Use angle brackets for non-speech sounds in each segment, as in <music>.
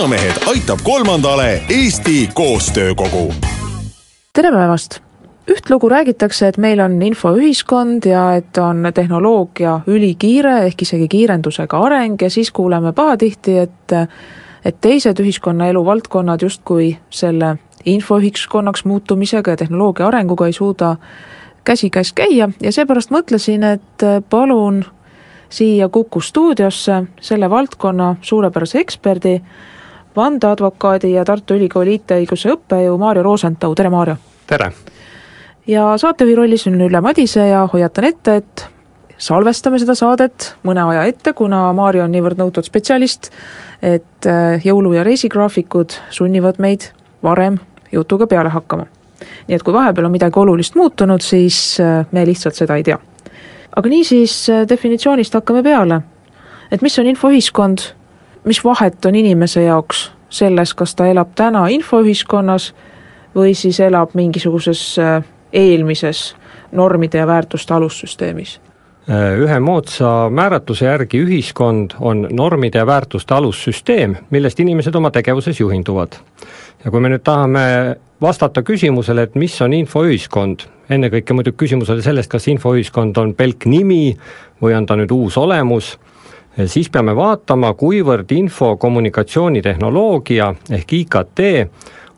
vanamehed aitab kolmandale Eesti Koostöökogu. tere päevast! üht lugu räägitakse, et meil on infoühiskond ja et on tehnoloogia ülikiire ehk isegi kiirendusega areng ja siis kuuleme pahatihti, et et teised ühiskonnaelu valdkonnad justkui selle infoühiskonnaks muutumisega ja tehnoloogia arenguga ei suuda käsikäes käia ja seepärast mõtlesin, et palun siia Kuku stuudiosse selle valdkonna suurepärase eksperdi, vandeadvokaadi ja Tartu Ülikooli IT-õiguse õppejõu Maarjo Roosentau, tere Maarjo! tere! ja saatejuhi rollis on Ülle Madise ja hoiatan ette, et salvestame seda saadet mõne aja ette, kuna Maarjo on niivõrd nõutud spetsialist, et äh, jõulu- ja reisigraafikud sunnivad meid varem jutuga peale hakkama. nii et kui vahepeal on midagi olulist muutunud, siis äh, me lihtsalt seda ei tea aga niisiis äh, definitsioonist hakkame peale. et mis on infoühiskond, mis vahet on inimese jaoks selles, kas ta elab täna infoühiskonnas või siis elab mingisuguses äh, eelmises normide ja väärtuste alussüsteemis? Äh, ühe moodsa määratluse järgi ühiskond on normide ja väärtuste alussüsteem, millest inimesed oma tegevuses juhinduvad. ja kui me nüüd tahame vastata küsimusele, et mis on infoühiskond, ennekõike muidugi küsimus oli sellest, kas infoühiskond on pelk nimi või on ta nüüd uus olemus, siis peame vaatama, kuivõrd info-kommunikatsioonitehnoloogia ehk IKT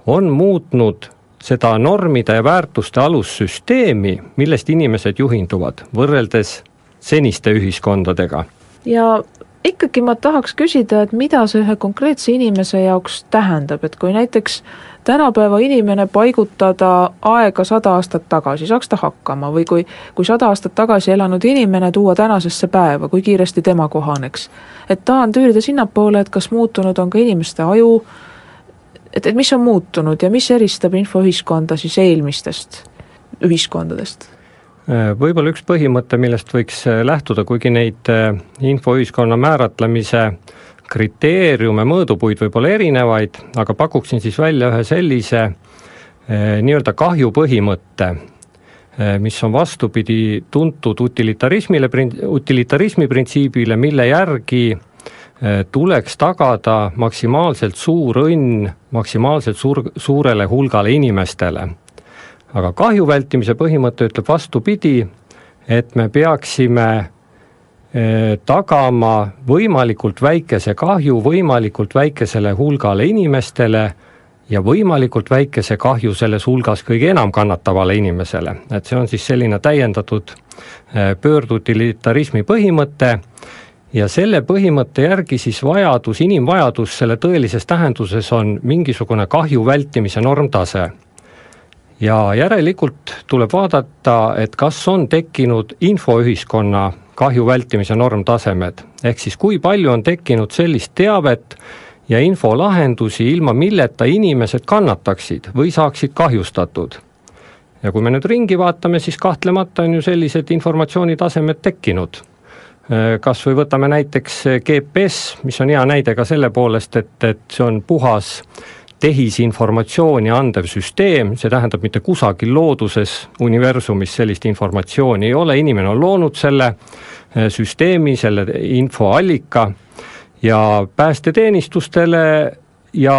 on muutnud seda normide ja väärtuste alussüsteemi, millest inimesed juhinduvad, võrreldes seniste ühiskondadega. ja ikkagi ma tahaks küsida, et mida see ühe konkreetse inimese jaoks tähendab, et kui näiteks tänapäeva inimene paigutada aega sada aastat tagasi, saaks ta hakkama või kui, kui sada aastat tagasi elanud inimene tuua tänasesse päeva, kui kiiresti tema kohaneks. et tahan tüürida sinnapoole, et kas muutunud on ka inimeste aju, et, et mis on muutunud ja mis eristab infoühiskonda siis eelmistest ühiskondadest? võib-olla üks põhimõte, millest võiks lähtuda, kuigi neid äh, infoühiskonna määratlemise kriteeriume, mõõdupuid võib olla erinevaid, aga pakuksin siis välja ühe sellise eh, nii-öelda kahju põhimõtte, eh, mis on vastupidi tuntud utilitarismile, utilitarismi printsiibile, mille järgi eh, tuleks tagada maksimaalselt suur õnn maksimaalselt suur, suurele hulgale inimestele. aga kahju vältimise põhimõte ütleb vastupidi, et me peaksime tagama võimalikult väikese kahju võimalikult väikesele hulgale inimestele ja võimalikult väikese kahju selles hulgas kõige enam kannatavale inimesele, et see on siis selline täiendatud eh, pöördutilitarismi põhimõte ja selle põhimõtte järgi siis vajadus, inimvajadus selle tõelises tähenduses on mingisugune kahju vältimise normtase. ja järelikult tuleb vaadata, et kas on tekkinud infoühiskonna kahju vältimise normtasemed, ehk siis kui palju on tekkinud sellist teavet ja infolahendusi, ilma milleta inimesed kannataksid või saaksid kahjustatud. ja kui me nüüd ringi vaatame, siis kahtlemata on ju sellised informatsioonitasemed tekkinud. kas või võtame näiteks GPS, mis on hea näide ka selle poolest, et, et see on puhas tehisinformatsiooni andev süsteem, see tähendab, mitte kusagil looduses, universumis sellist informatsiooni ei ole, inimene on loonud selle eh, süsteemi, selle infoallika ja päästeteenistustele ja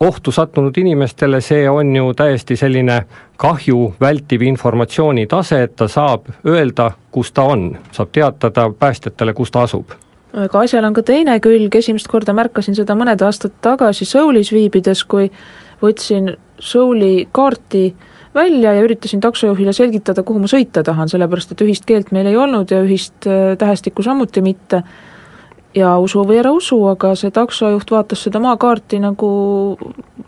ohtu sattunud inimestele see on ju täiesti selline kahju vältiv informatsiooni tase, et ta saab öelda, kus ta on, saab teatada päästjatele, kus ta asub aga asjal on ka teine külg, esimest korda märkasin seda mõned aastad tagasi Soulis viibides, kui võtsin Souli kaarti välja ja üritasin taksojuhile selgitada, kuhu ma sõita tahan, sellepärast et ühist keelt meil ei olnud ja ühist äh, tähestikku samuti mitte. Ja usu või ära usu, aga see taksojuht vaatas seda maakaarti nagu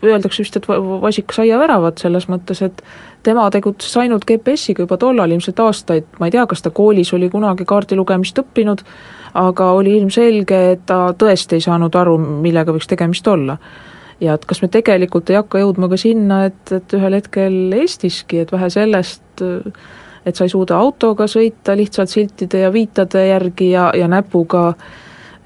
öeldakse vist, et vasikas aiaväravat, selles mõttes, et tema tegutses ainult GPS-iga juba tollal ilmselt aastaid, ma ei tea, kas ta koolis oli kunagi kaardi lugemist õppinud, aga oli ilmselge, et ta tõesti ei saanud aru, millega võiks tegemist olla. ja et kas me tegelikult ei hakka jõudma ka sinna, et, et ühel hetkel Eestiski, et vähe sellest, et sa ei suuda autoga sõita lihtsalt siltide ja viitade järgi ja, ja näpuga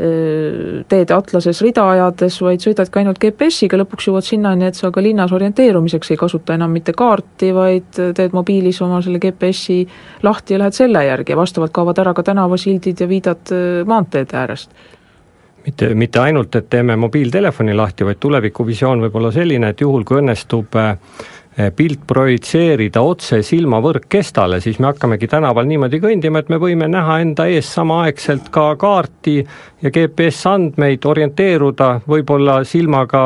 teede atlases rida ajades, vaid sõidadki ainult GPS-iga, lõpuks jõuad sinnani, et sa ka linnas orienteerumiseks ei kasuta enam mitte kaarti, vaid teed mobiilis oma selle GPS-i lahti ja lähed selle järgi. Ja vastavalt kaovad ära ka tänavasildid ja viidad maanteede äärest. Mitte, mitte ainult, et teeme mobiiltelefoni lahti, vaid tulevikuvisioon võib olla selline, et juhul, kui õnnestub äh, pilt projitseerida otse silmavõrkkestale, siis me hakkamegi tänaval niimoodi kõndima, et me võime näha enda ees samaaegselt ka kaarti ja GPS-andmeid, orienteeruda võib-olla silmaga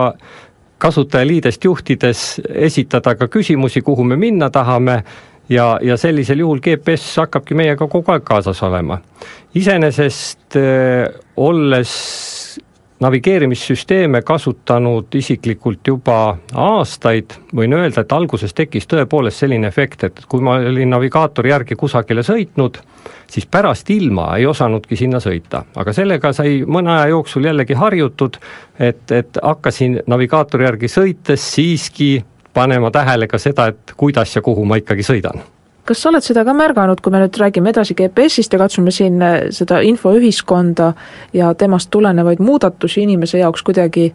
kasutajaliidest juhtides, esitada ka küsimusi, kuhu me minna tahame ja, ja sellisel juhul GPS hakkabki meiega kogu aeg kaasas olema. iseenesest äh, olles navigeerimissüsteeme kasutanud isiklikult juba aastaid, võin öelda, et alguses tekkis tõepoolest selline efekt, et kui ma olin navigaatori järgi kusagile sõitnud, siis pärast ilma ei osanudki sinna sõita, aga sellega sai mõne aja jooksul jällegi harjutud, et, et hakkasin navigaatori järgi sõites siiski panema tähele ka seda, et kuidas ja kuhu ma ikkagi sõidan kas sa oled seda ka märganud, kui me nüüd räägime edasi GPS-ist ja katsume siin äh, seda infoühiskonda ja temast tulenevaid muudatusi inimese jaoks kuidagi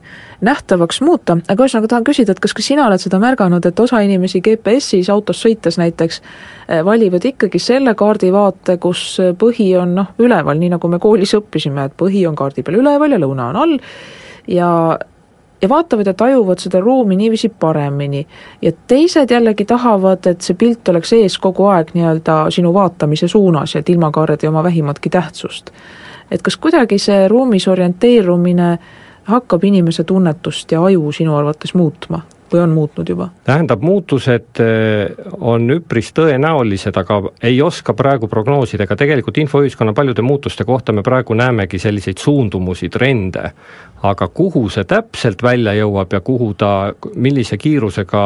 nähtavaks muuta, aga ühesõnaga tahan küsida, et kas ka sina oled seda märganud, et osa inimesi GPS-is autos sõites näiteks äh, valivad ikkagi selle kaardivaate, kus põhi on noh, üleval, nii nagu me koolis õppisime, et põhi on kaardi peal üleval ja lõuna on all, ja ja vaatavad ja tajuvad seda ruumi niiviisi paremini. ja teised jällegi tahavad, et see pilt oleks ees kogu aeg nii-öelda sinu vaatamise suunas ja et ilmakaared ei oma vähimatki tähtsust. et kas kuidagi see ruumis orienteerumine hakkab inimese tunnetust ja aju sinu arvates muutma? Või on muutnud juba? tähendab, muutused eh, on üpris tõenäolised, aga ei oska praegu prognoosida, ega tegelikult infoühiskonna paljude muutuste kohta me praegu näemegi selliseid suundumusi, trende. aga kuhu see täpselt välja jõuab ja kuhu ta, millise kiirusega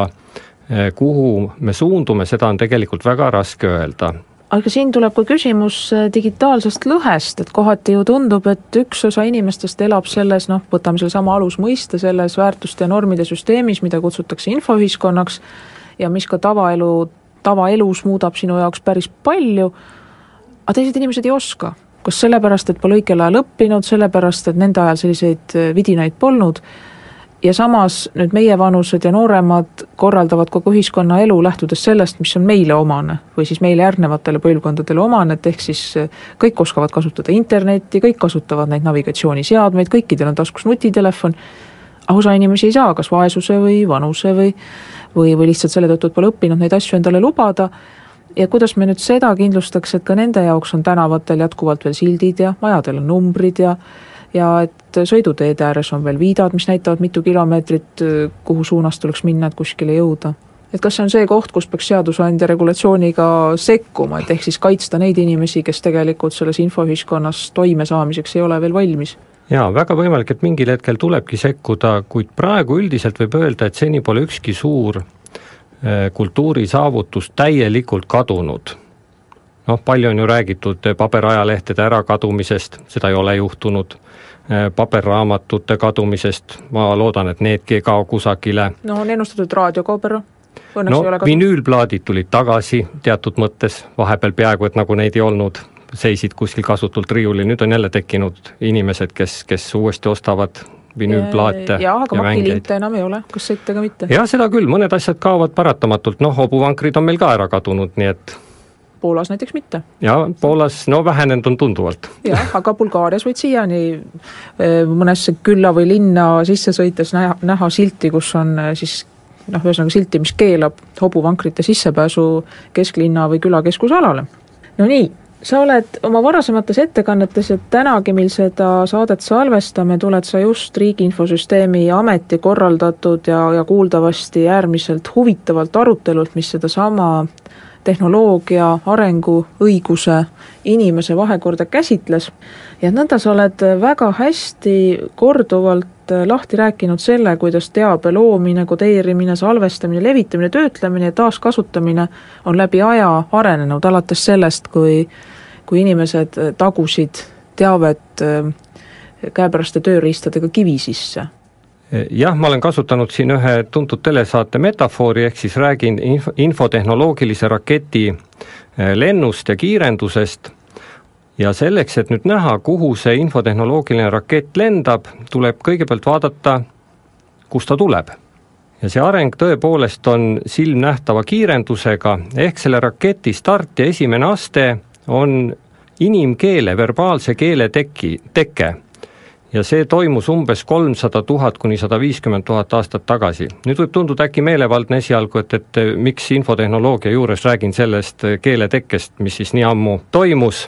eh, kuhu me suundume, seda on tegelikult väga raske öelda aga siin tuleb ka küsimus äh, digitaalsest lõhest, et kohati ju tundub, et üks osa inimestest elab selles noh, võtame sellesama alusmõiste, selles väärtuste ja normide süsteemis, mida kutsutakse infoühiskonnaks ja mis ka tavaelu, tavaelus muudab sinu jaoks päris palju, aga teised inimesed ei oska. kas sellepärast, et pole õigel ajal õppinud, sellepärast, et nende ajal selliseid äh, vidinaid polnud ja samas nüüd meievanused ja nooremad korraldavad kogu ühiskonnaelu lähtudes sellest, mis on meile omane või siis meile järgnevatele põlvkondadele omane, et ehk siis eh, kõik oskavad kasutada internetti, kõik kasutavad neid navigatsiooniseadmeid, kõikidel on taskus nutitelefon, aga osa inimesi ei saa kas vaesuse või vanuse või või, või lihtsalt selle tõttu, et pole õppinud neid asju endale lubada, ja kuidas me nüüd seda kindlustaks, et ka nende jaoks on tänavatel jätkuvalt veel sildid ja majadel on numbrid ja ja et sõiduteede ääres on veel viidad, mis näitavad, mitu kilomeetrit, kuhu suunas tuleks minna, et kuskile jõuda. et kas see on see koht, kus peaks seadusandja regulatsiooniga sekkuma, et ehk siis kaitsta neid inimesi, kes tegelikult selles infoühiskonnas toimesaamiseks ei ole veel valmis? jaa, väga võimalik, et mingil hetkel tulebki sekkuda, kuid praegu üldiselt võib öelda, et seni pole ükski suur eh, kultuurisaavutus täielikult kadunud noh, palju on ju räägitud paberajalehtede ärakadumisest, seda ei ole juhtunud, Äh, paberraamatute kadumisest, ma loodan, et needki ei kao kusagile. no on ennustatud raadiokoober Õnneks no vinüülplaadid tulid tagasi teatud mõttes, vahepeal peaaegu et nagu neid ei olnud, seisid kuskil kasutult riiulil, nüüd on jälle tekkinud inimesed, kes, kes uuesti ostavad vinüülplaate jah, aga makilinte enam ei ole, kassette ka mitte. jah, seda küll, mõned asjad kaovad paratamatult, noh, hobuvankrid on meil ka ära kadunud, nii et Poolas näiteks mitte. jaa, Poolas no vähenenud on tunduvalt. jah, aga Bulgaarias võid siiani eh, mõnesse külla või linna sisse sõites näha, näha silti, kus on eh, siis noh, ühesõnaga silti, mis keelab hobuvankrite sissepääsu kesklinna või küla keskusalale. no nii, sa oled oma varasemates ettekannetes ja tänagi, mil seda saadet salvestame, tuled sa just Riigi Infosüsteemi Ameti korraldatud ja, ja kuuldavasti äärmiselt huvitavalt arutelult, mis sedasama tehnoloogia arengu, õiguse, inimese vahekorda käsitles. Ja nõnda sa oled väga hästi korduvalt lahti rääkinud selle, kuidas teabe loomine, kodeerimine, salvestamine, levitamine, töötlemine ja taaskasutamine on läbi aja arenenud, alates sellest, kui kui inimesed tagusid teavet käepäraste tööriistadega kivi sisse jah, ma olen kasutanud siin ühe tuntud telesaate metafoori, ehk siis räägin inf-, infotehnoloogilise raketi eh, lennust ja kiirendusest ja selleks, et nüüd näha, kuhu see infotehnoloogiline rakett lendab, tuleb kõigepealt vaadata, kust ta tuleb. ja see areng tõepoolest on silmnähtava kiirendusega, ehk selle raketi start ja esimene aste on inimkeele, verbaalse keele teki, teke ja see toimus umbes kolmsada tuhat kuni sada viiskümmend tuhat aastat tagasi. nüüd võib tunduda äkki meelevaldne esialgu, et, et miks infotehnoloogia juures räägin sellest keeletekkest, mis siis nii ammu toimus,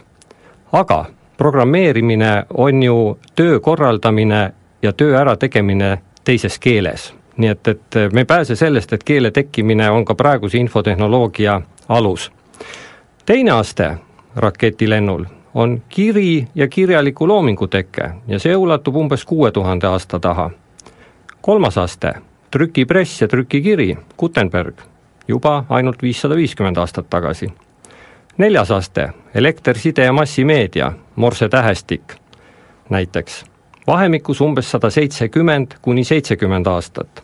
aga programmeerimine on ju töö korraldamine ja töö ärategemine teises keeles. nii et, et me ei pääse sellest, et keele tekkimine on ka praeguse infotehnoloogia alus. teine aste raketilennul on kiri ja kirjaliku loomingu teke ja see ulatub umbes kuue tuhande aasta taha. kolmas aste, trükipress ja trükikiri, Gutenberg, juba ainult viissada viiskümmend aastat tagasi. neljas aste, elekter, side ja massimeedia, Morse tähestik näiteks, vahemikus umbes sada seitsekümmend kuni seitsekümmend aastat.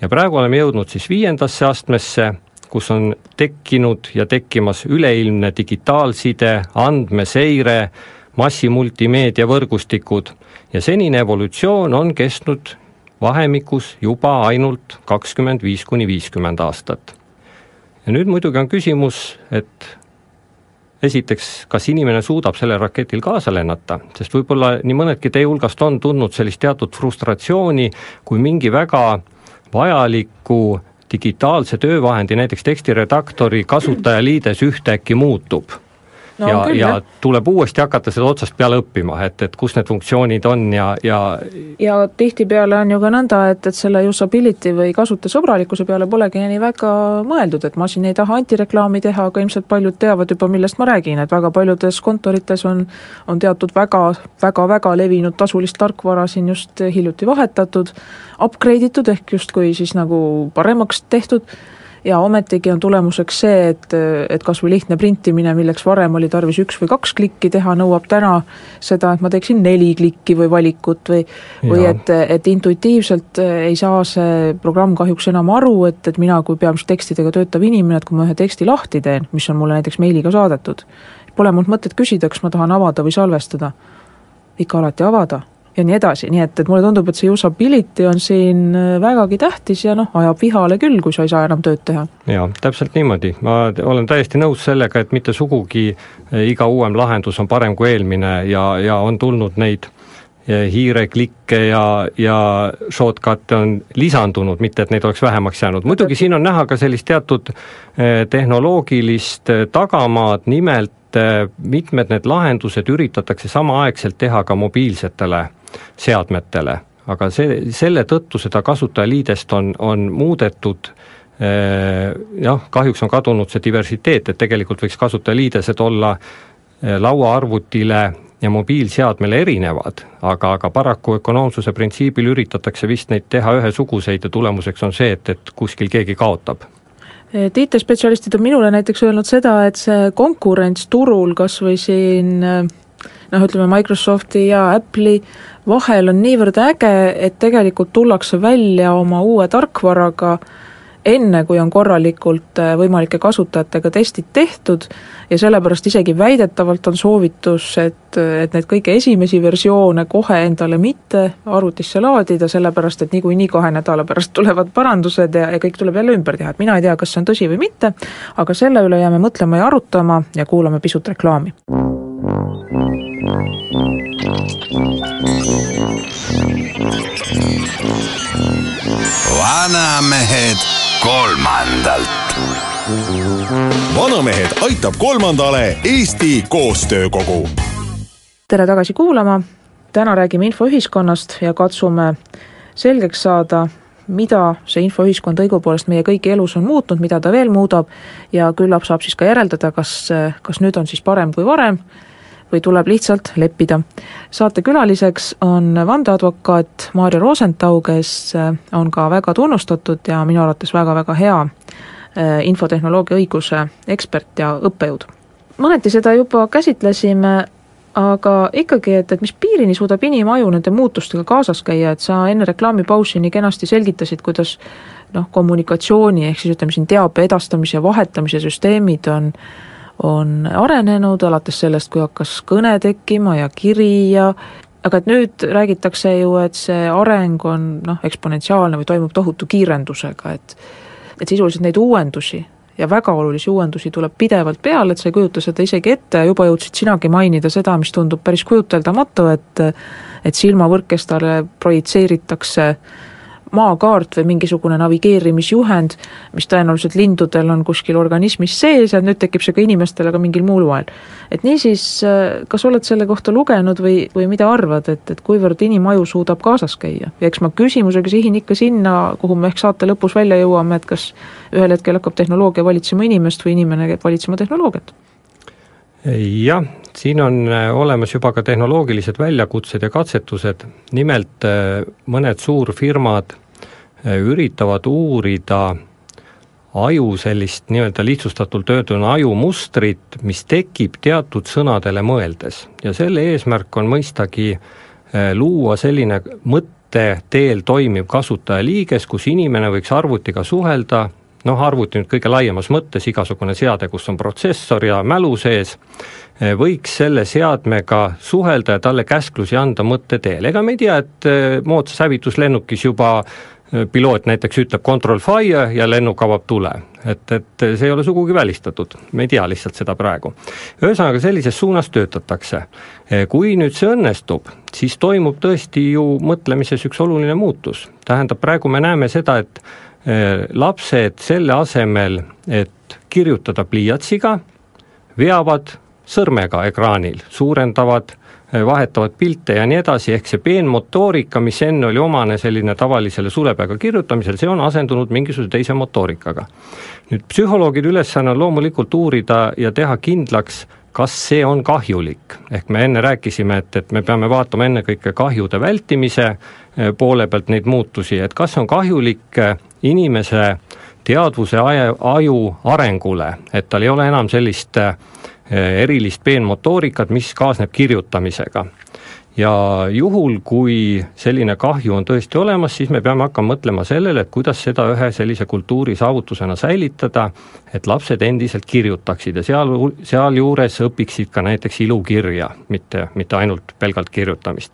ja praegu oleme jõudnud siis viiendasse astmesse kus on tekkinud ja tekkimas üleilmne digitaalside, andmeseire, massimultimeedia võrgustikud ja senine evolutsioon on kestnud vahemikus juba ainult kakskümmend viis kuni viiskümmend aastat. ja nüüd muidugi on küsimus, et esiteks, kas inimene suudab sellel raketil kaasa lennata, sest võib-olla nii mõnedki teie hulgast on tundnud sellist teatud frustratsiooni, kui mingi väga vajaliku digitaalse töövahendi, näiteks tekstiredaktori kasutajaliides ühtäkki muutub no, ja, ja tuleb uuesti hakata seda otsast peale õppima, et, et kus need funktsioonid on ja, ja ja tihtipeale on ju ka nõnda, et, et selle usability või kasutajasõbralikkuse peale polegi nii väga mõeldud, et ma siin ei taha antireklaami teha, aga ilmselt paljud teavad juba, millest ma räägin, et väga paljudes kontorites on on teatud väga, väga, väga levinud tasulist tarkvara siin just hiljuti vahetatud, upgrade itud ehk justkui siis nagu paremaks tehtud ja ometigi on tulemuseks see, et, et kas või lihtne printimine, milleks varem oli tarvis üks või kaks klikki teha, nõuab täna seda, et ma teeksin neli klikki või valikut või või et, et intuitiivselt ei saa see programm kahjuks enam aru, et, et mina kui peamiselt tekstidega töötav inimene, et kui ma ühe teksti lahti teen, mis on mulle näiteks meiliga saadetud, pole mul mõtet küsida, kas ma tahan avada või salvestada. ikka alati avada ja nii edasi, nii et, et mulle tundub, et see usability on siin äh, vägagi tähtis ja noh, ajab vihale küll, kui sa ei saa enam tööd teha. jaa, täpselt niimoodi, ma olen täiesti nõus sellega, et mitte sugugi äh, iga uuem lahendus on parem kui eelmine ja, ja on tulnud neid äh, hiireklikke ja, ja shortcut'e on lisandunud, mitte et neid oleks vähemaks jäänud, muidugi siin on näha ka sellist teatud tehnoloogilist tagamaad, nimelt mitmed need lahendused üritatakse samaaegselt teha ka mobiilsetele seadmetele, aga see, selle tõttu seda kasutajaliidest on, on muudetud eh, jah, kahjuks on kadunud see diversiteet, et tegelikult võiks kasutajaliidesed olla eh, lauaarvutile ja mobiilseadmele erinevad, aga, aga paraku ökonoomsuse printsiibil üritatakse vist neid teha ühesuguseid ja tulemuseks on see, et, et kuskil keegi kaotab. Et IT-spetsialistid on minule näiteks öelnud seda, et see konkurents turul kas või siin noh, ütleme Microsofti ja Apple'i vahel on niivõrd äge, et tegelikult tullakse välja oma uue tarkvaraga enne, kui on korralikult äh, võimalike kasutajatega testid tehtud ja sellepärast isegi väidetavalt on soovitus, et, et neid kõige esimesi versioone kohe endale mitte arvutisse laadida, sellepärast et niikuinii kahe nädala pärast tulevad parandused ja, ja kõik tuleb jälle ümber teha, et mina ei tea, kas see on tõsi või mitte, aga selle üle jääme mõtlema ja arutama ja kuulame pisut reklaami vanamehed kolmandalt. vanamehed aitab kolmandale Eesti Koostöökogu. tere tagasi kuulama, täna räägime infoühiskonnast ja katsume selgeks saada, mida see infoühiskond õigupoolest meie kõigi elus on muutnud, mida ta veel muudab ja küllap saab siis ka järeldada, kas, kas nüüd on siis parem kui varem või tuleb lihtsalt leppida. saatekülaliseks on vandeadvokaat Maarja Rosenthal, kes äh, on ka väga tunnustatud ja minu arvates väga-väga hea äh, infotehnoloogia õiguse ekspert ja õppejõud. mõneti seda juba käsitlesime, aga ikkagi, et, et mis piirini suudab inimaju nende muutustega kaasas käia, et sa enne reklaamipausi nii kenasti selgitasid, kuidas noh, kommunikatsiooni ehk siis ütleme siin teabe edastamise ja vahetamise süsteemid on on arenenud, alates sellest, kui hakkas kõne tekkima ja kiri ja aga et nüüd räägitakse ju, et see areng on noh, eksponentsiaalne või toimub tohutu kiirendusega, et et sisuliselt neid uuendusi ja väga olulisi uuendusi tuleb pidevalt peale, et sa ei kujuta seda isegi ette juba jõudsid sinagi mainida seda, mis tundub päris kujuteldamatu, et et silmavõrkestale projitseeritakse maakaart või mingisugune navigeerimisjuhend, mis tõenäoliselt lindudel on kuskil organismis sees ja nüüd tekib see ka inimestel, aga mingil muul moel. et niisiis, kas oled selle kohta lugenud või, või mida arvad, et, et kuivõrd inimaju suudab kaasas käia? ja eks ma küsimusega sihin ikka sinna, kuhu me ehk saate lõpus välja jõuame, et kas ühel hetkel hakkab tehnoloogia valitsema inimest või inimene valitsema tehnoloogiat? jah, siin on äh, olemas juba ka tehnoloogilised väljakutsed ja katsetused, nimelt äh, mõned suurfirmad äh, üritavad uurida aju sellist nii-öelda lihtsustatult öelduna ajumustrit, mis tekib teatud sõnadele mõeldes. Ja selle eesmärk on mõistagi luua selline mõtte teel toimiv kasutajaliiges, kus inimene võiks arvutiga suhelda noh, arvuti nüüd kõige laiemas mõttes, igasugune seade, kus on protsessor ja mälu sees, eh, võiks selle seadmega suhelda ja talle käsklusi anda mõtte teel, ega me ei tea, et eh, moodsas hävituslennukis juba eh, piloot näiteks ütleb control fire ja lennuk avab tule. et, et see ei ole sugugi välistatud, me ei tea lihtsalt seda praegu. ühesõnaga, sellises suunas töötatakse. kui nüüd see õnnestub, siis toimub tõesti ju mõtlemises üks oluline muutus. tähendab, praegu me näeme seda, et lapsed selle asemel, et kirjutada pliiatsiga, veavad sõrmega ekraanil, suurendavad, äh, vahetavad pilte ja nii edasi, ehk see peenmotoorika, mis enne oli omane selline tavalisele sulepeaga kirjutamisel, see on asendunud mingisuguse teise motoorikaga. nüüd psühholoogide ülesanne on loomulikult uurida ja teha kindlaks, kas see on kahjulik, ehk me enne rääkisime, et, et me peame vaatama ennekõike kahjude vältimise eh, poole pealt neid muutusi, et kas on kahjulik inimese teadvuse aju arengule, et tal ei ole enam sellist eh, erilist peenmotoorikat, mis kaasneb kirjutamisega ja juhul, kui selline kahju on tõesti olemas, siis me peame hakkama mõtlema sellele, et kuidas seda ühe sellise kultuuri saavutusena säilitada, et lapsed endiselt kirjutaksid ja seal, sealjuures õpiksid ka näiteks ilukirja, mitte, mitte ainult pelgalt kirjutamist.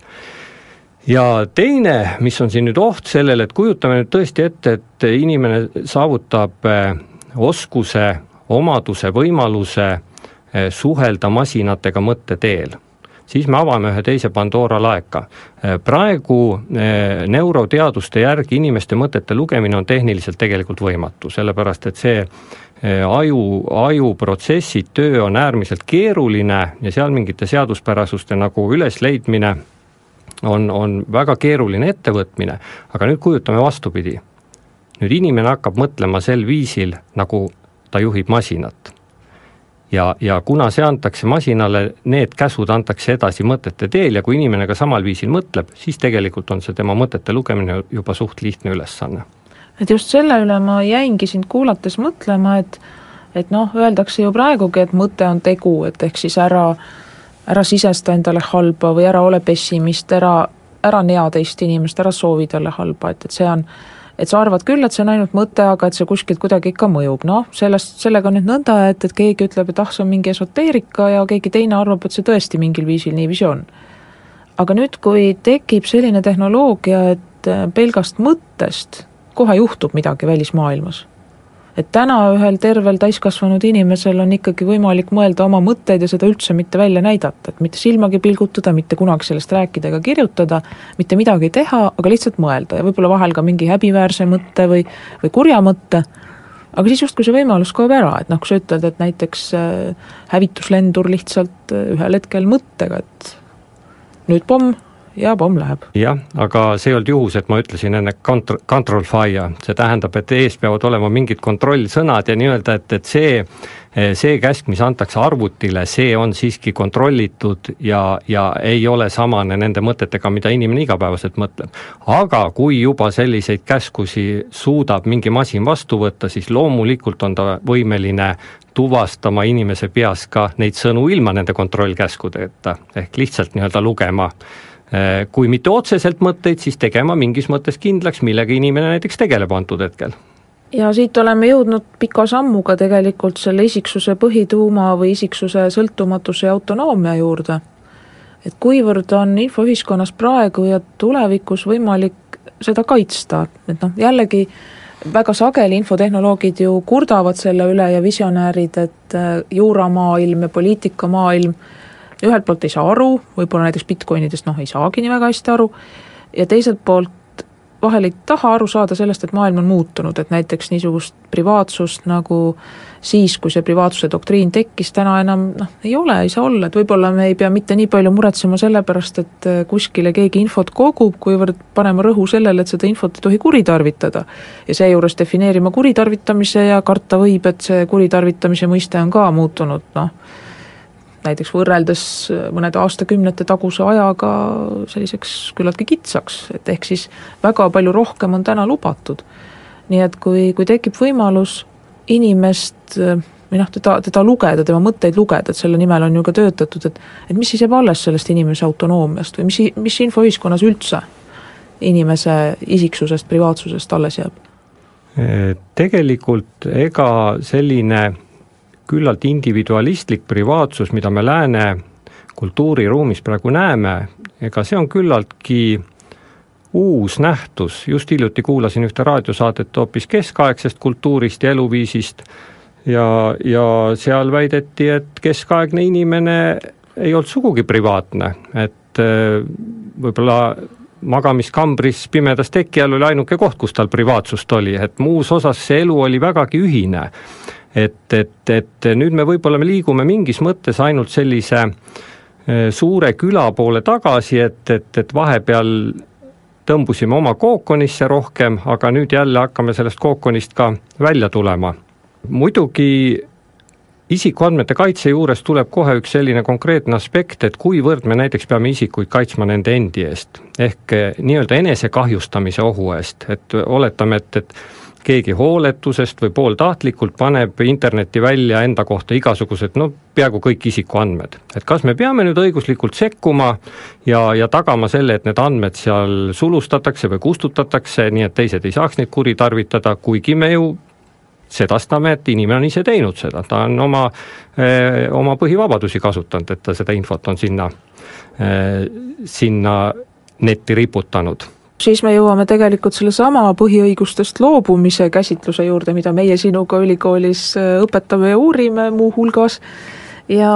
Ja teine, mis on siin nüüd oht sellele, et kujutame nüüd tõesti ette, et inimene saavutab eh, oskuse, omaduse, võimaluse eh, suhelda masinatega mõtte teel siis me avame ühe teise Pandora laeka. praegu eh, neuroteaduste järgi inimeste mõtete lugemine on tehniliselt tegelikult võimatu, sellepärast et see aju, ajuprotsessid, töö on äärmiselt keeruline ja seal mingite seaduspärasuste nagu ülesleidmine on, on väga keeruline ettevõtmine, aga nüüd kujutame vastupidi. nüüd inimene hakkab mõtlema sel viisil, nagu ta juhib masinat ja, ja kuna see antakse masinale, need käsud antakse edasi mõtete teel ja kui inimene ka samal viisil mõtleb, siis tegelikult on see tema mõtete lugemine juba suht lihtne ülesanne. et just selle üle ma jäingi sind kuulates mõtlema, et et noh, öeldakse ju praegugi, et mõte on tegu, et ehk siis ära, ära sisesta endale halba või ära ole pessimist, ära, ära nea teist inimest, ära soovi talle halba, et, et see on et sa arvad küll, et see on ainult mõte, aga et see kuskilt kuidagi ikka mõjub, noh, sellest, sellega on nüüd nõnda, et, et keegi ütleb, et ah, see on mingi esoteerika ja keegi teine arvab, et see tõesti mingil viisil niiviisi on. aga nüüd, kui tekib selline tehnoloogia, et äh, pelgast mõttest kohe juhtub midagi välismaailmas et täna ühel tervel täiskasvanud inimesel on ikkagi võimalik mõelda oma mõtteid ja seda üldse mitte välja näidata, et mitte silmagi pilgutada, mitte kunagi sellest rääkida ega kirjutada, mitte midagi teha, aga lihtsalt mõelda. Ja võib-olla vahel ka mingi häbiväärse mõtte või, või kurja mõtte, aga siis justkui see võimalus kaob ära, et noh, kui sa ütled, et näiteks äh, hävituslendur lihtsalt äh, ühel hetkel mõttega, et nüüd pomm ja pomm läheb. jah, aga see ei olnud juhus, et ma ütlesin enne contr-, control fire, see tähendab, et ees peavad olema mingid kontrollsõnad ja nii-öelda, et, et see see käsk, mis antakse arvutile, see on siiski kontrollitud ja, ja ei ole samane nende mõtetega, mida inimene igapäevaselt mõtleb. aga kui juba selliseid käskusi suudab mingi masin vastu võtta, siis loomulikult on ta võimeline tuvastama inimese peas ka neid sõnu ilma nende kontrollkäskudeta, ehk lihtsalt nii-öelda lugema kui mitte otseselt mõtteid, siis tegema mingis mõttes kindlaks, millega inimene näiteks tegeleb antud hetkel ja siit oleme jõudnud pika sammuga tegelikult selle isiksuse põhituuma või isiksuse sõltumatuse ja autonoomia juurde. et kuivõrd on infoühiskonnas praegu ja tulevikus võimalik seda kaitsta, et noh, jällegi väga sageli infotehnoloogid ju kurdavad selle üle ja visionäärid, et äh, juuramaailm ja poliitikamaailm ühelt poolt ei saa aru, võib-olla näiteks Bitcoinidest noh, ei saagi nii väga hästi aru, ja teiselt poolt vahel ei taha aru saada sellest, et maailm on muutunud, et näiteks niisugust privaatsust nagu siis, kui see privaatsuse doktriin tekkis, täna enam noh, ei ole, ei saa olla, et võib-olla me ei pea mitte nii palju muretsema selle pärast, et äh, kuskile keegi infot kogub, kuivõrd panema rõhu sellele, et seda infot ei tohi kuritarvitada. ja seejuures defineerima kuritarvitamise ja karta võib, et see kuritarvitamise mõiste on ka muutunud noh, näiteks võrreldes mõnede aastakümnete taguse ajaga selliseks küllaltki kitsaks, et ehk siis väga palju rohkem on täna lubatud. nii et kui, kui tekib võimalus inimest või noh, teda, teda lugeda, tema mõtteid lugeda, et selle nimel on ju ka töötatud, et et mis siis jääb alles sellest inimese autonoomiast või mis, mis infoühiskonnas üldse inimese isiksusest, privaatsusest alles jääb? Tegelikult ega selline küllalt individualistlik privaatsus, mida me lääne kultuuriruumis praegu näeme, ega see on küllaltki uus nähtus, just hiljuti kuulasin ühte raadiosaadet hoopis keskaegsest kultuurist ja eluviisist ja, ja seal väideti, et keskaegne inimene ei olnud sugugi privaatne, et äh, võib-olla magamiskambris pimedas teki all oli ainuke koht, kus tal privaatsust oli, et muus osas see elu oli vägagi ühine et, et, et nüüd me võib-olla me liigume mingis mõttes ainult sellise eh, suure küla poole tagasi, et, et, et vahepeal tõmbusime oma kookonisse rohkem, aga nüüd jälle hakkame sellest kookonist ka välja tulema. muidugi isikuandmete kaitse juures tuleb kohe üks selline konkreetne aspekt, et kuivõrd me näiteks peame isikuid kaitsma nende endi eest, ehk eh, nii-öelda enesekahjustamise ohu eest, et oletame, et, et keegi hooletusest või pooltahtlikult paneb internetti välja enda kohta igasugused no peaaegu kõik isikuandmed. et kas me peame nüüd õiguslikult sekkuma ja, ja tagama selle, et need andmed seal sulustatakse või kustutatakse, nii et teised ei saaks neid kuritarvitada, kuigi me ju sedastame, et inimene on ise teinud seda, ta on oma, eh, oma põhivabadusi kasutanud, et ta seda infot on sinna, eh, sinna netti riputanud siis me jõuame tegelikult sellesama põhiõigustest loobumise käsitluse juurde, mida meie sinuga ülikoolis äh, õpetame ja uurime muuhulgas, ja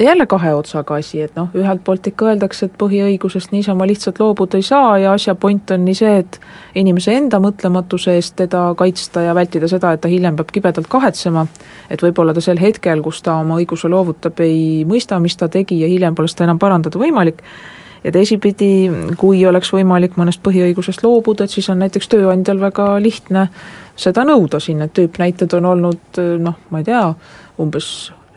jälle kahe otsaga asi, et noh, ühelt poolt ikka öeldakse, et põhiõigusest niisama lihtsalt loobuda ei saa ja asja point on nii see, et inimese enda mõtlematuse eest teda kaitsta ja vältida seda, et ta hiljem peab kibedalt kahetsema, et võib-olla ta sel hetkel, kus ta oma õiguse loovutab, ei mõista, mis ta tegi ja hiljem pole seda enam parandada võimalik, ja teisipidi, kui oleks võimalik mõnest põhiõigusest loobuda, et siis on näiteks tööandjal väga lihtne seda nõuda, siin need tüüpnäited on olnud noh, ma ei tea, umbes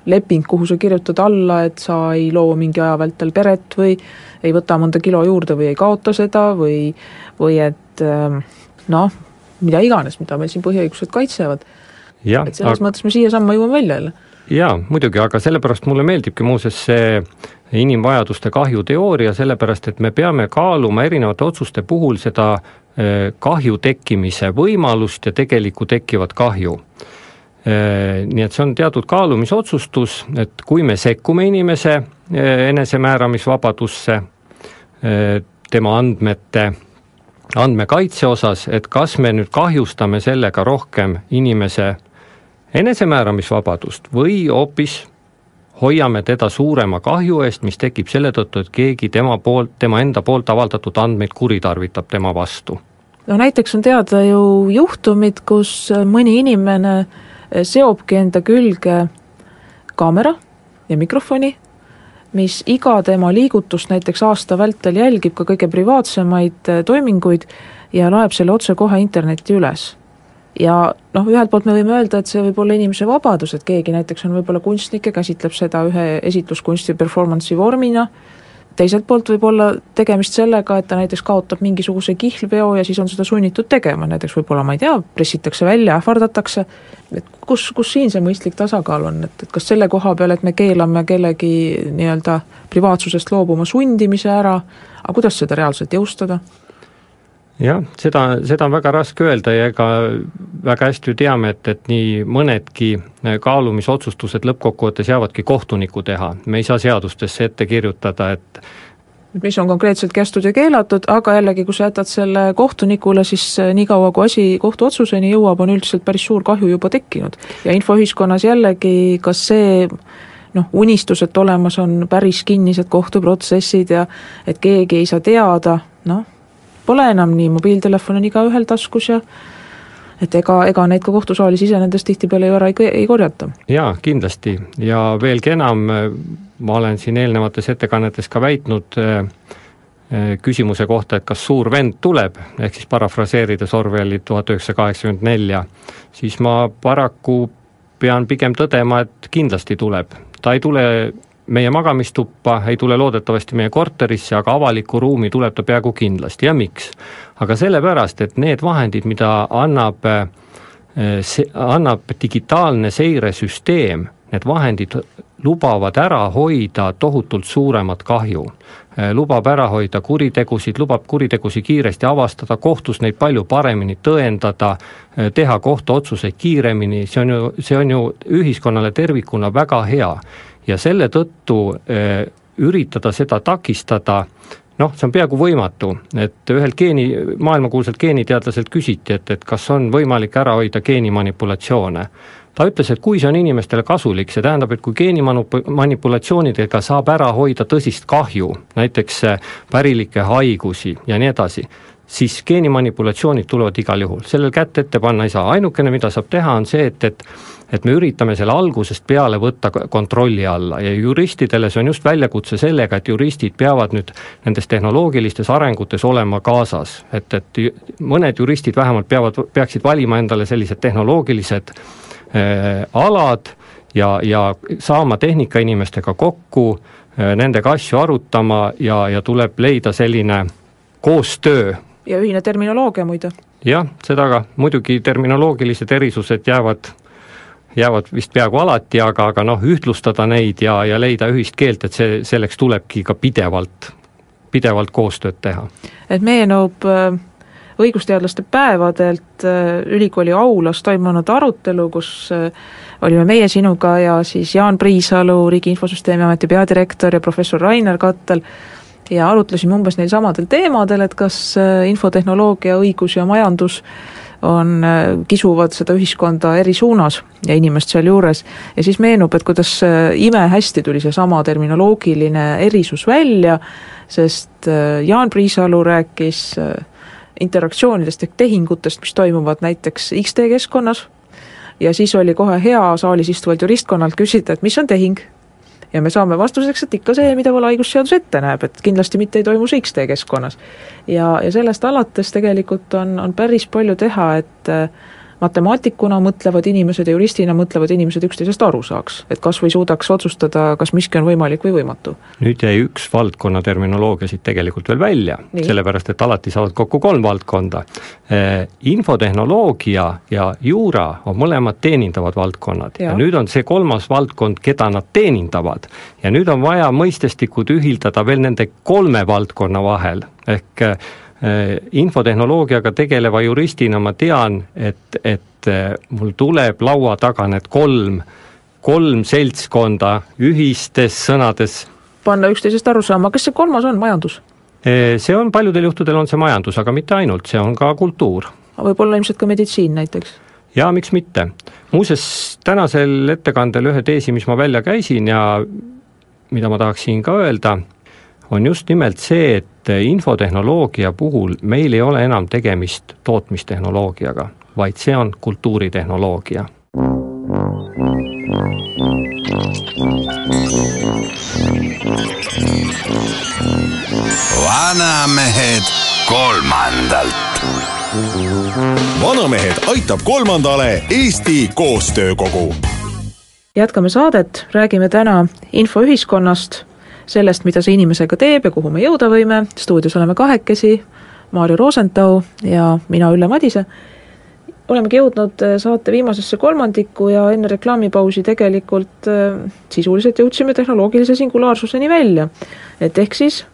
leping, kuhu sa kirjutad alla, et sa ei loo mingi aja vältel peret või ei võta mõnda kilo juurde või ei kaota seda või, või et ähm, noh, mida iganes, mida meil siin põhiõigused kaitsevad. et selles aga... mõttes me siiasamma jõuame välja jälle jaa, muidugi, aga sellepärast mulle meeldibki muuseas see inimvajaduste kahju teooria, sellepärast et me peame kaaluma erinevate otsuste puhul seda eh, kahju tekkimise võimalust ja tegelikku tekkivat kahju. Eh, nii et see on teatud kaalumisotsustus, et kui me sekkume inimese eh, enesemääramisvabadusse, tema andmete andmekaitse osas, et kas me nüüd kahjustame sellega rohkem inimese enesemääramisvabadust või hoopis hoiame teda suurema kahju eest, mis tekib selle tõttu, et keegi tema poolt, tema enda poolt avaldatud andmeid kuritarvitab tema vastu. no näiteks on teada ju juhtumid, kus mõni inimene seobki enda külge kaamera ja mikrofoni mis iga tema liigutust näiteks aasta vältel jälgib ka kõige privaatsemaid toiminguid ja laeb selle otsekohe internetti üles. Ja noh, ühelt poolt me võime öelda, et see võib olla inimese vabadus, et keegi näiteks on võib-olla kunstnik ja käsitleb seda ühe esitluskunsti performance'i vormina, teiselt poolt võib olla tegemist sellega, et ta näiteks kaotab mingisuguse kihlveo ja siis on seda sunnitud tegema, näiteks võib-olla ma ei tea, pressitakse välja, ähvardatakse, et kus, kus siin see mõistlik tasakaal on, et, et kas selle koha peal, et me keelame kellegi nii-öelda privaatsusest loobuma sundimise ära, aga kuidas seda reaalselt jõustada? Jah, seda, seda on väga raske öelda ja ega väga hästi ju teame, et, et nii mõnedki kaalumisotsustused lõppkokkuvõttes jäävadki kohtuniku teha, me ei saa seadustesse ette kirjutada, et mis on konkreetselt kästud ja keelatud, aga jällegi, kui sa jätad selle kohtunikule, siis niikaua, kui asi kohtuotsuseni jõuab, on üldiselt päris suur kahju juba tekkinud. ja infoühiskonnas jällegi, kas see noh, unistus, et olemas on päris kinnised kohtuprotsessid ja et keegi ei saa teada, noh, pole enam nii, mobiiltelefon on igaühel taskus ja et ega, ega neid ka kohtusaalis iseenesest tihtipeale ju ära ei, ei korjata. jaa, kindlasti ja veelgi enam, ma olen siin eelnevates ettekannetes ka väitnud äh, äh, küsimuse kohta, et kas suur vend tuleb, ehk siis parafraseerides Orwelli tuhat üheksasada kaheksakümmend nelja, siis ma paraku pean pigem tõdema, et kindlasti tuleb. ta ei tule meie magamistuppa, ei tule loodetavasti meie korterisse, aga avalikku ruumi tuleb ta peaaegu kindlasti ja miks? aga sellepärast, et need vahendid, mida annab see, annab digitaalne seiresüsteem, need vahendid lubavad ära hoida tohutult suuremat kahju. lubab ära hoida kuritegusid, lubab kuritegusid kiiresti avastada, kohtus neid palju paremini tõendada, teha kohtuotsuseid kiiremini, see on ju, see on ju ühiskonnale tervikuna väga hea ja selle tõttu eh, üritada seda takistada, noh, see on peaaegu võimatu, et ühelt geeni, maailmakuulsalt geeniteadlaselt küsiti, et, et kas on võimalik ära hoida geenimanipulatsioone. ta ütles, et kui see on inimestele kasulik, see tähendab, et kui geenimanipulatsioonidega saab ära hoida tõsist kahju, näiteks eh, pärilikke haigusi ja nii edasi, siis geenimanipulatsioonid tulevad igal juhul, sellel kätt ette panna ei saa, ainukene, mida saab teha, on see, et, et et me üritame selle algusest peale võtta kontrolli alla. Ja juristidele see on just väljakutse sellega, et juristid peavad nüüd nendes tehnoloogilistes arengutes olema kaasas, et, et mõned juristid vähemalt peavad, peaksid valima endale sellised tehnoloogilised äh, alad ja, ja saama tehnikainimestega kokku äh,, nendega asju arutama ja, ja tuleb leida selline koostöö ja ühine terminoloogia muide. jah, seda ka, muidugi terminoloogilised erisused jäävad, jäävad vist peaaegu alati, aga, aga noh, ühtlustada neid ja, ja leida ühist keelt, et see, selleks tulebki ka pidevalt, pidevalt koostööd teha. et meenub äh, õigusteadlaste päevadelt äh, ülikooli aulas toimunud arutelu, kus äh, olime meie sinuga ja siis Jaan Priisalu, Riigi Infosüsteemi Ameti peadirektor ja professor Rainer Kattel, ja arutlesime umbes neil samadel teemadel, et kas äh, infotehnoloogia, õigus ja majandus on, äh, kisuvad seda ühiskonda eri suunas ja inimest sealjuures. ja siis meenub, et kuidas äh, imehästi tuli seesama terminoloogiline erisus välja, sest Jaan Priisalu rääkis interaktsioonidest ehk tehingutest, mis toimuvad näiteks X-tee keskkonnas, ja siis oli kohe hea saalis istuvalt juristkonnalt küsida, et mis on tehing ja me saame vastuseks, et ikka see, mida võlaõigusseadus ette näeb, et kindlasti mitte ei toimu see X-tee keskkonnas. ja, ja sellest alates tegelikult on, on päris palju teha, et matemaatikuna mõtlevad inimesed ja juristina mõtlevad inimesed üksteisest aru saaks, et kas või suudaks otsustada, kas miski on võimalik või võimatu. nüüd jäi üks valdkonna terminoloogia siit tegelikult veel välja, sellepärast et alati saavad kokku kolm valdkonda. Eh, infotehnoloogia ja juura on mõlemad teenindavad valdkonnad ja. ja nüüd on see kolmas valdkond, keda nad teenindavad. ja nüüd on vaja mõistestikud ühildada veel nende kolme valdkonna vahel, ehk Äh, infotehnoloogiaga tegeleva juristina ma tean, et, et äh, mul tuleb laua taga need kolm, kolm seltskonda ühistes sõnades panna üksteisest aru saama, kas see kolmas on majandus? Äh, see on, paljudel juhtudel on see majandus, aga mitte ainult, see on ka kultuur. võib-olla ilmselt ka meditsiin näiteks? jaa, miks mitte. muuseas, tänasel ettekandel ühe teesi, mis ma välja käisin ja mida ma tahaksin ka öelda, on just nimelt see, et infotehnoloogia puhul meil ei ole enam tegemist tootmistehnoloogiaga, vaid see on kultuuritehnoloogia vanamehed kolmandalt. vanamehed aitab kolmandale Eesti Koostöökogu. jätkame saadet, räägime täna infoühiskonnast, sellest, mida see inimesega teeb ja kuhu me jõuda võime, stuudios oleme kahekesi, Maarja Rosenthal ja mina, Ülle Madise. olemegi jõudnud äh, saate viimasesse kolmandikku ja enne reklaamipausi tegelikult äh, sisuliselt jõudsime tehnoloogilise singulaarsuseni välja. et ehk siis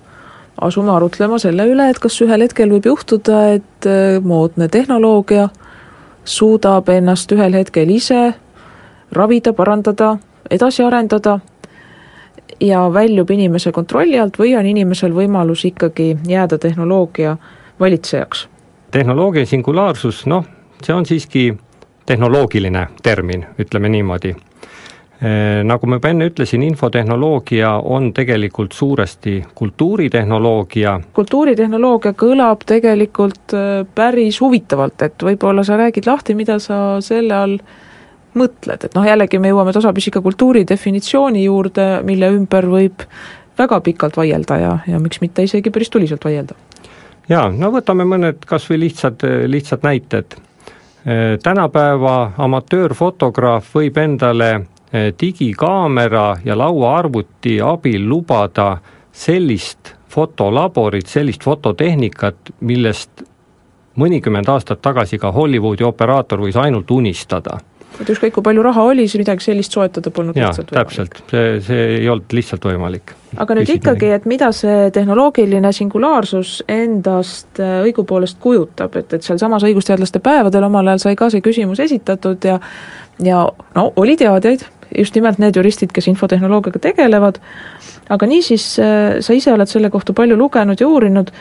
asume arutlema selle üle, et kas ühel hetkel võib juhtuda, et äh, moodne tehnoloogia suudab ennast ühel hetkel ise ravida, parandada, edasi arendada ja väljub inimese kontrolli alt või on inimesel võimalus ikkagi jääda tehnoloogia valitsejaks? tehnoloogia singulaarsus, noh, see on siiski tehnoloogiline termin, ütleme niimoodi. Nagu ma juba enne ütlesin, infotehnoloogia on tegelikult suuresti kultuuritehnoloogia. kultuuritehnoloogia kõlab tegelikult äh, päris huvitavalt, et võib-olla sa räägid lahti, mida sa selle all mõtled, et noh, jällegi me jõuame tasapisi ka kultuuri definitsiooni juurde, mille ümber võib väga pikalt vaielda ja, ja miks mitte isegi päris tuliselt vaielda. jaa, no võtame mõned kas või lihtsad, lihtsad näited. tänapäeva amatöörfotograaf võib endale digikaamera ja lauaarvuti abil lubada sellist fotolaborit, sellist fototehnikat, millest mõnikümmend aastat tagasi ka Hollywoodi operaator võis ainult unistada et ükskõik, kui palju raha oli, siis midagi sellist soetada polnud jaa, lihtsalt täpselt, see, see ei olnud lihtsalt võimalik. aga nüüd Küsida ikkagi, et mida see tehnoloogiline singulaarsus endast äh, õigupoolest kujutab, et, et sealsamas õigusteadlaste päevadel omal ajal sai ka see küsimus esitatud ja ja no oli teadjaid, just nimelt need juristid, kes infotehnoloogiaga tegelevad, aga niisiis, äh, sa ise oled selle kohta palju lugenud ja uurinud,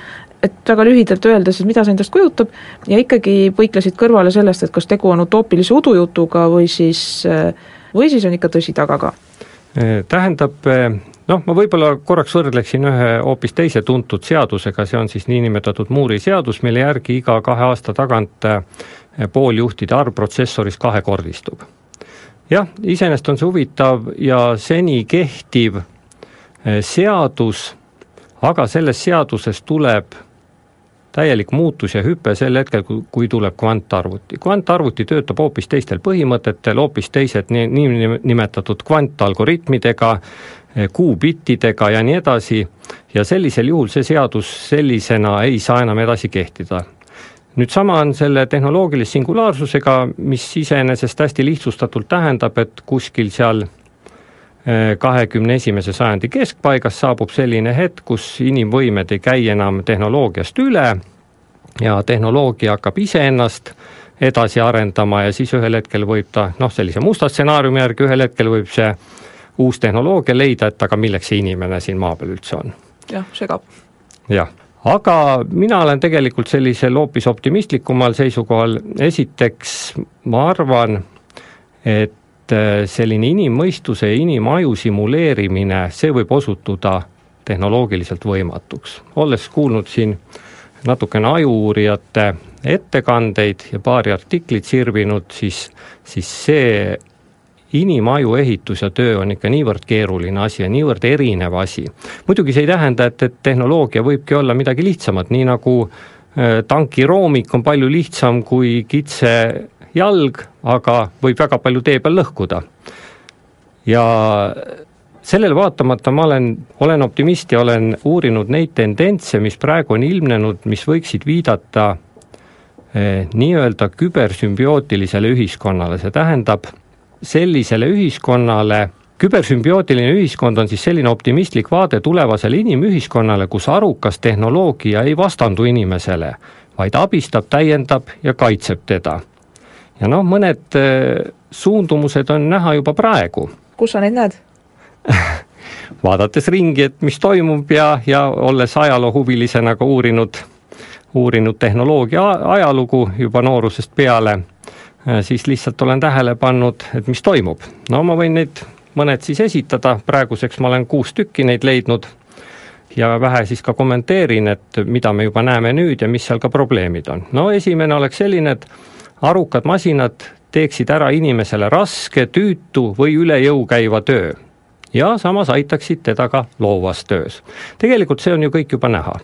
et väga lühidalt öelda siis, mida see endast kujutab, ja ikkagi põiklesid kõrvale sellest, et kas tegu on utoopilise udujutuga või siis, või siis on ikka tõsi taga ka? tähendab, noh, ma võib-olla korraks võrdleksin ühe hoopis teise tuntud seadusega, see on siis niinimetatud Moore'i seadus, mille järgi iga kahe aasta tagant pooljuhtide arv protsessoris kahekordistub. jah, iseenesest on see huvitav ja seni kehtiv eh, seadus, aga selles seaduses tuleb täielik muutus ja hüpe sel hetkel, kui, tuleb kvantarvuti. kvantarvuti töötab hoopis teistel põhimõtetel, hoopis teised nii, nii nimetatud kvantalgoritmidega, kuubittidega ja nii edasi, ja sellisel juhul see seadus sellisena ei saa enam edasi kehtida. nüüd sama on selle tehnoloogilise singulaarsusega, mis iseenesest hästi lihtsustatult tähendab, et kuskil seal kahekümne esimese sajandi keskpaigas saabub selline hetk, kus inimvõimed ei käi enam tehnoloogiast üle ja tehnoloogia hakkab iseennast edasi arendama ja siis ühel hetkel võib ta noh, sellise musta stsenaariumi järgi ühel hetkel võib see uus tehnoloogia leida, et aga milleks see inimene siin maa peal üldse on. jah, segab. jah, aga mina olen tegelikult sellisel hoopis optimistlikumal seisukohal, esiteks ma arvan, et et selline inimmõistuse ja inimaju simuleerimine, see võib osutuda tehnoloogiliselt võimatuks. olles kuulnud siin natukene ajuuurijate ettekandeid ja paari artiklit sirvinud, siis, siis see inimaju ehitus ja töö on ikka niivõrd keeruline asi ja niivõrd erinev asi. muidugi see ei tähenda, et, et tehnoloogia võibki olla midagi lihtsamat, nii nagu äh, tankiroomik on palju lihtsam kui kitse jalg, aga võib väga palju tee peal lõhkuda. ja sellele vaatamata ma olen, olen optimist ja olen uurinud neid tendentse, mis praegu on ilmnenud, mis võiksid viidata eh, nii-öelda kübersümbiootilisele ühiskonnale, see tähendab sellisele ühiskonnale, kübersümbiootiline ühiskond on siis selline optimistlik vaade tulevasele inimühiskonnale, kus arukas tehnoloogia ei vastandu inimesele, vaid abistab, täiendab ja kaitseb teda ja noh, mõned äh, suundumused on näha juba praegu. kus sa neid näed <laughs> vaadates ringi, et mis toimub ja, ja olles ajaloohuvilisena ka uurinud, uurinud tehnoloogia ajalugu juba noorusest peale, äh, siis lihtsalt olen tähele pannud, et mis toimub. no ma võin neid mõned siis esitada, praeguseks ma olen kuus tükki neid leidnud ja vähe siis ka kommenteerin, et mida me juba näeme nüüd ja mis seal ka probleemid on. no esimene oleks selline, et arukad masinad teeksid ära inimesele raske, tüütu või üle jõu käiva töö ja samas aitaksid teda ka loovas töös. tegelikult see on ju kõik juba näha.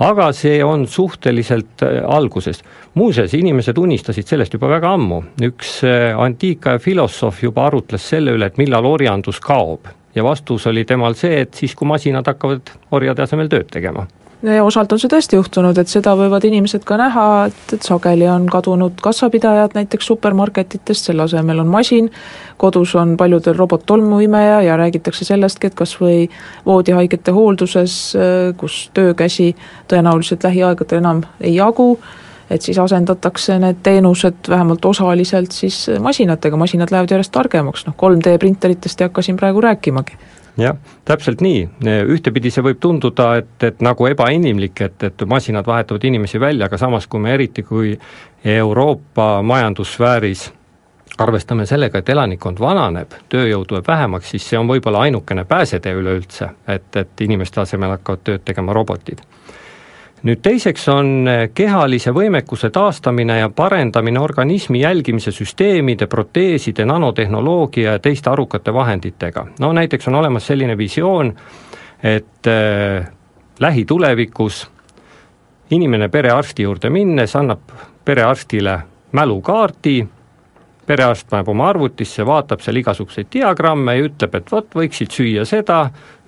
aga see on suhteliselt äh, alguses. muuseas, inimesed unistasid sellest juba väga ammu, üks äh, antiikaja filosoof juba arutles selle üle, et millal orjandus kaob ja vastus oli temal see, et siis, kui masinad hakkavad orjade asemel tööd tegema ja osalt on see tõesti juhtunud, et seda võivad inimesed ka näha, et, et sageli on kadunud kassapidajad näiteks supermarketitest, selle asemel on masin, kodus on paljudel robot-tolmuimeja ja räägitakse sellestki, et kas või voodihaigete hoolduses, kus töökäsi tõenäoliselt lähiaegadel enam ei jagu, et siis asendatakse need teenused vähemalt osaliselt siis masinatega, masinad lähevad järjest targemaks, noh 3D printeritest ei hakka siin praegu rääkimagi jah, täpselt nii, ühtepidi see võib tunduda, et, et nagu ebainimlik, et, et masinad vahetavad inimesi välja, aga samas, kui me eriti, kui Euroopa majandussfääris arvestame sellega, et elanikkond vananeb, tööjõud tuleb vähemaks, siis see on võib-olla ainukene pääsetee üleüldse, et, et inimeste asemel hakkavad tööd tegema robotid nüüd teiseks on eh, kehalise võimekuse taastamine ja parendamine organismi jälgimise süsteemide, proteeside, nanotehnoloogia ja teiste arukate vahenditega. no näiteks on olemas selline visioon, et äh, lähitulevikus inimene perearsti juurde minnes annab perearstile mälukaardi, perearst paneb oma arvutisse, vaatab seal igasuguseid diagramme ja ütleb, et vot, võiksid süüa seda,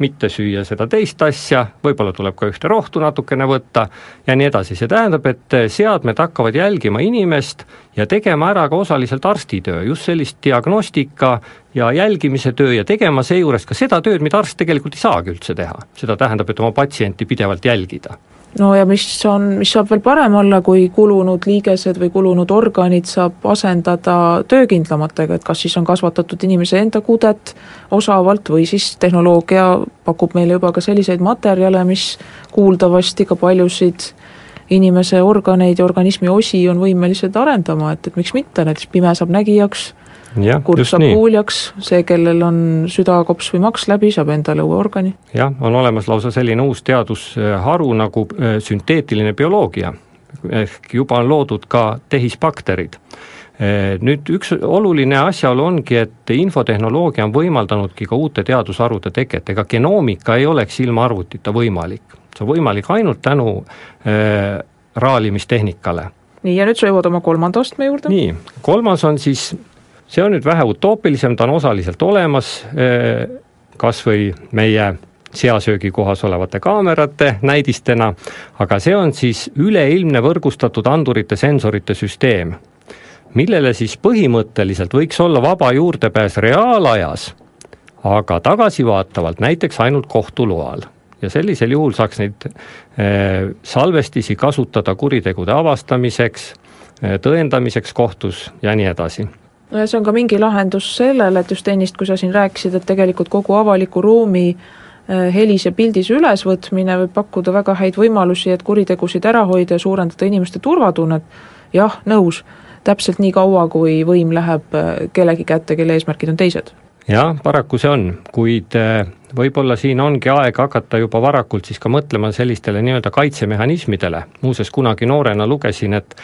mitte süüa seda teist asja, võib-olla tuleb ka ühte rohtu natukene võtta ja nii edasi, see tähendab, et seadmed hakkavad jälgima inimest ja tegema ära ka osaliselt arstitöö, just sellist diagnostika ja jälgimise töö ja tegema seejuures ka seda tööd, mida arst tegelikult ei saagi üldse teha. seda tähendab, et oma patsienti pidevalt jälgida no ja mis on, mis saab veel parem olla, kui kulunud liigesed või kulunud organid saab asendada töökindlamatega, et kas siis on kasvatatud inimese enda kudet osavalt või siis tehnoloogia pakub meile juba ka selliseid materjale, mis kuuldavasti ka paljusid inimese organeid ja organismi osi on võimelised arendama, et, et miks mitte, näiteks pime saab nägijaks kurt saab nii. kuuljaks, see, kellel on südakops või maks läbi, saab endale uue organi. jah, on olemas lausa selline uus teadusharu nagu äh, sünteetiline bioloogia, ehk juba on loodud ka tehisbakterid äh, nüüd üks oluline asjaolu ongi, et infotehnoloogia on võimaldanudki ka uute teadusharude teket, ega genoomika ei oleks ilma arvutita võimalik. see on võimalik ainult tänu äh, raalimistehnikale. nii, ja nüüd sa jõuad oma kolmanda astme juurde? nii, kolmas on siis see on nüüd vähe utoopilisem, ta on osaliselt olemas, eh, kas või meie seasöögikohas olevate kaamerate näidistena, aga see on siis üleilmne võrgustatud andurite sensorite süsteem, millele siis põhimõtteliselt võiks olla vaba juurdepääs reaalajas, aga tagasivaatavalt näiteks ainult kohtu loal ja sellisel juhul saaks neid eh, salvestisi kasutada kuritegude avastamiseks, eh, tõendamiseks kohtus ja nii edasi see on ka mingi lahendus sellele, et just ennist, kui sa siin rääkisid, et tegelikult kogu avaliku ruumi äh, helis ja pildis ülesvõtmine võib pakkuda väga häid võimalusi, et kuritegusid ära hoida ja suurendada inimeste turvatunnet, jah, nõus, täpselt nii kaua, kui võim läheb äh, kellegi kätte, kelle eesmärgid on teised. Jah, paraku see on, kuid äh, võib-olla siin ongi aeg hakata juba varakult siis ka mõtlema sellistele nii-öelda kaitsemehhanismidele, muuseas kunagi noorena lugesin, et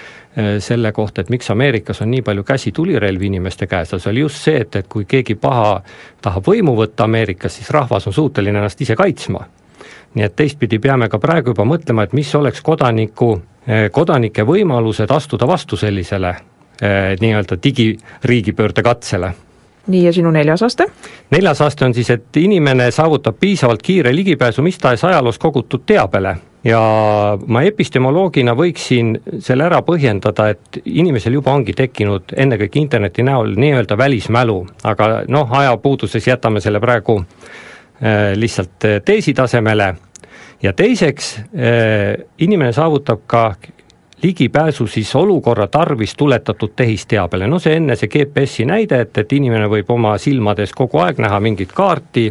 selle kohta, et miks Ameerikas on nii palju käsitulirelvi inimeste käes, see oli just see, et, et kui keegi paha tahab võimu võtta Ameerikas, siis rahvas on suuteline ennast ise kaitsma. nii et teistpidi peame ka praegu juba mõtlema, et mis oleks kodaniku, äh, kodanike võimalused astuda vastu sellisele nii-öelda digiriigipöörde katsele nii, ja sinu neljas aste? neljas aste on siis, et inimene saavutab piisavalt kiire ligipääsu mis tahes ajaloos kogutud teabele. Ja ma epistemoloogina võiksin selle ära põhjendada, et inimesel juba ongi tekkinud ennekõike interneti näol nii-öelda välismälu, aga noh, ajapuuduses jätame selle praegu äh, lihtsalt äh, teesi tasemele ja teiseks äh,, inimene saavutab ka ligipääsu siis olukorra tarvis tuletatud tehisteabele, no see enne see GPS-i näide, et, et inimene võib oma silmades kogu aeg näha mingit kaarti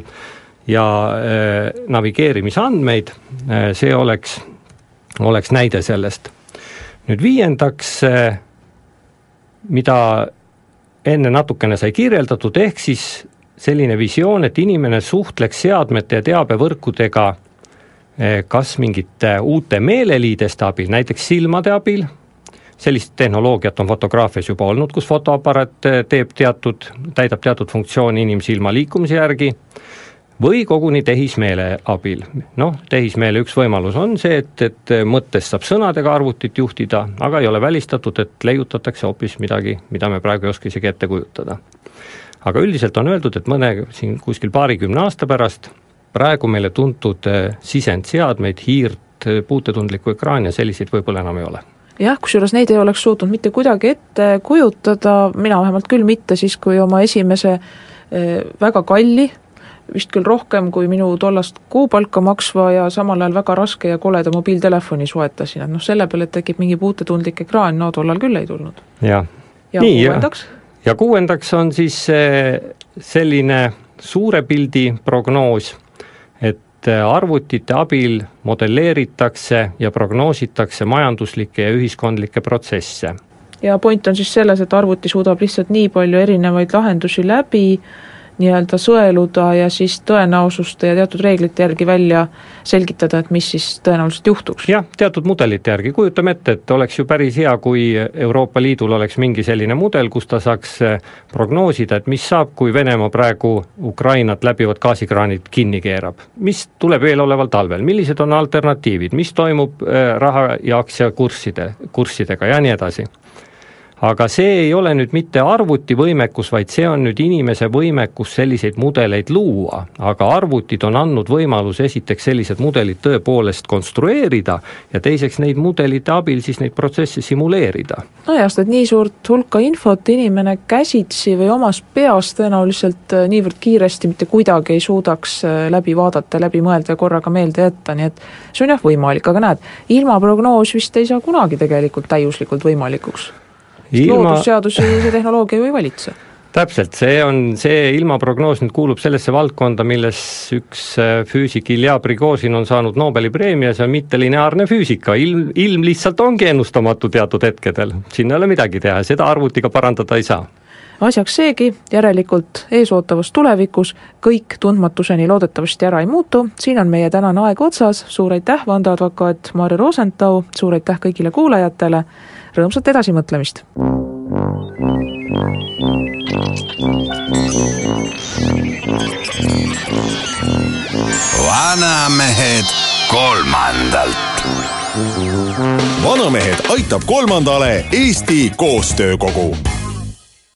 ja äh, navigeerimisandmeid äh,, see oleks, oleks näide sellest. nüüd viiendaks äh,, mida enne natukene sai kirjeldatud, ehk siis selline visioon, et inimene suhtleks seadmete ja teabevõrkudega kas mingite uute meeleliideste abil, näiteks silmade abil sellist tehnoloogiat on fotograafias juba olnud, kus fotoaparaat äh, teeb teatud, täidab teatud funktsiooni inimese ilma liikumise järgi, või koguni tehismeele abil. noh, tehismeele üks võimalus on see, et, et mõttest saab sõnadega arvutit juhtida, aga ei ole välistatud, et leiutatakse hoopis midagi, mida me praegu ei oska isegi ette kujutada. aga üldiselt on öeldud, et mõne siin kuskil paarikümne aasta pärast praegu meile tuntud eh, sisendseadmeid, hiirt, puutetundlikku ekraani ja selliseid võib-olla enam ei ole jah, kusjuures neid ei oleks suutnud mitte kuidagi ette kujutada, mina vähemalt küll mitte, siis kui oma esimese eh, väga kalli vist küll rohkem kui minu tollast kuupalka maksva ja samal ajal väga raske ja koleda mobiiltelefoni soetasin, et noh, selle peale, tekib mingi puutetundlik ekraan, no tollal küll ei tulnud. jah. ja Nii, kuuendaks? ja kuuendaks on siis selline suure pildi prognoos, et arvutite abil modelleeritakse ja prognoositakse majanduslikke ja ühiskondlikke protsesse. ja point on siis selles, et arvuti suudab lihtsalt nii palju erinevaid lahendusi läbi nii-öelda sõeluda ja siis tõenäosuste ja teatud reeglite järgi välja selgitada, et mis siis tõenäoliselt juhtuks. jah, teatud mudelite järgi, kujutame ette, et oleks ju päris hea, kui Euroopa Liidul oleks mingi selline mudel, kus ta saaks eh, prognoosida, et mis saab, kui Venemaa praegu Ukrainat läbivad gaasikraanid kinni keerab. mis tuleb eeloleval talvel, millised on alternatiivid, mis toimub eh, raha ja aktsiakursside, kurssidega ja nii edasi aga see ei ole nüüd mitte arvutivõimekus, vaid see on nüüd inimese võimekus selliseid mudeleid luua, aga arvutid on andnud võimaluse esiteks sellised mudelid tõepoolest konstrueerida ja teiseks neid mudelite abil siis neid protsesse simuleerida. nojah, sest et nii suurt hulka infot inimene käsitsi või omas peas tõenäoliselt äh, niivõrd kiiresti mitte kuidagi ei suudaks äh, läbi vaadata, läbi mõelda ja korraga meelde jätta, nii et see on jah võimalik, aga näed, ilma prognoos vist ei saa kunagi tegelikult täiuslikult võimalikuks ilma... loodusseadusi see tehnoloogia ju ei valitse. Täpselt, see on, see ilmaprognoos nüüd kuulub sellesse valdkonda, milles üks äh, füüsik Ilja Prigožin on saanud Nobeli preemia, see on mittelineaarne füüsika, ilm, ilm lihtsalt ongi ennustamatu teatud hetkedel, siin ei ole midagi teha, seda arvutiga parandada ei saa. Asjaks seegi, järelikult eesootavas tulevikus kõik tundmatuseni loodetavasti ära ei muutu, siin on meie tänane aeg otsas, suur aitäh, vandeadvokaat Marju Rosenthal, suur aitäh kõigile kuulajatele, rõõmsat edasimõtlemist! vanamehed kolmandalt. vanamehed aitab kolmandale Eesti Koostöökogu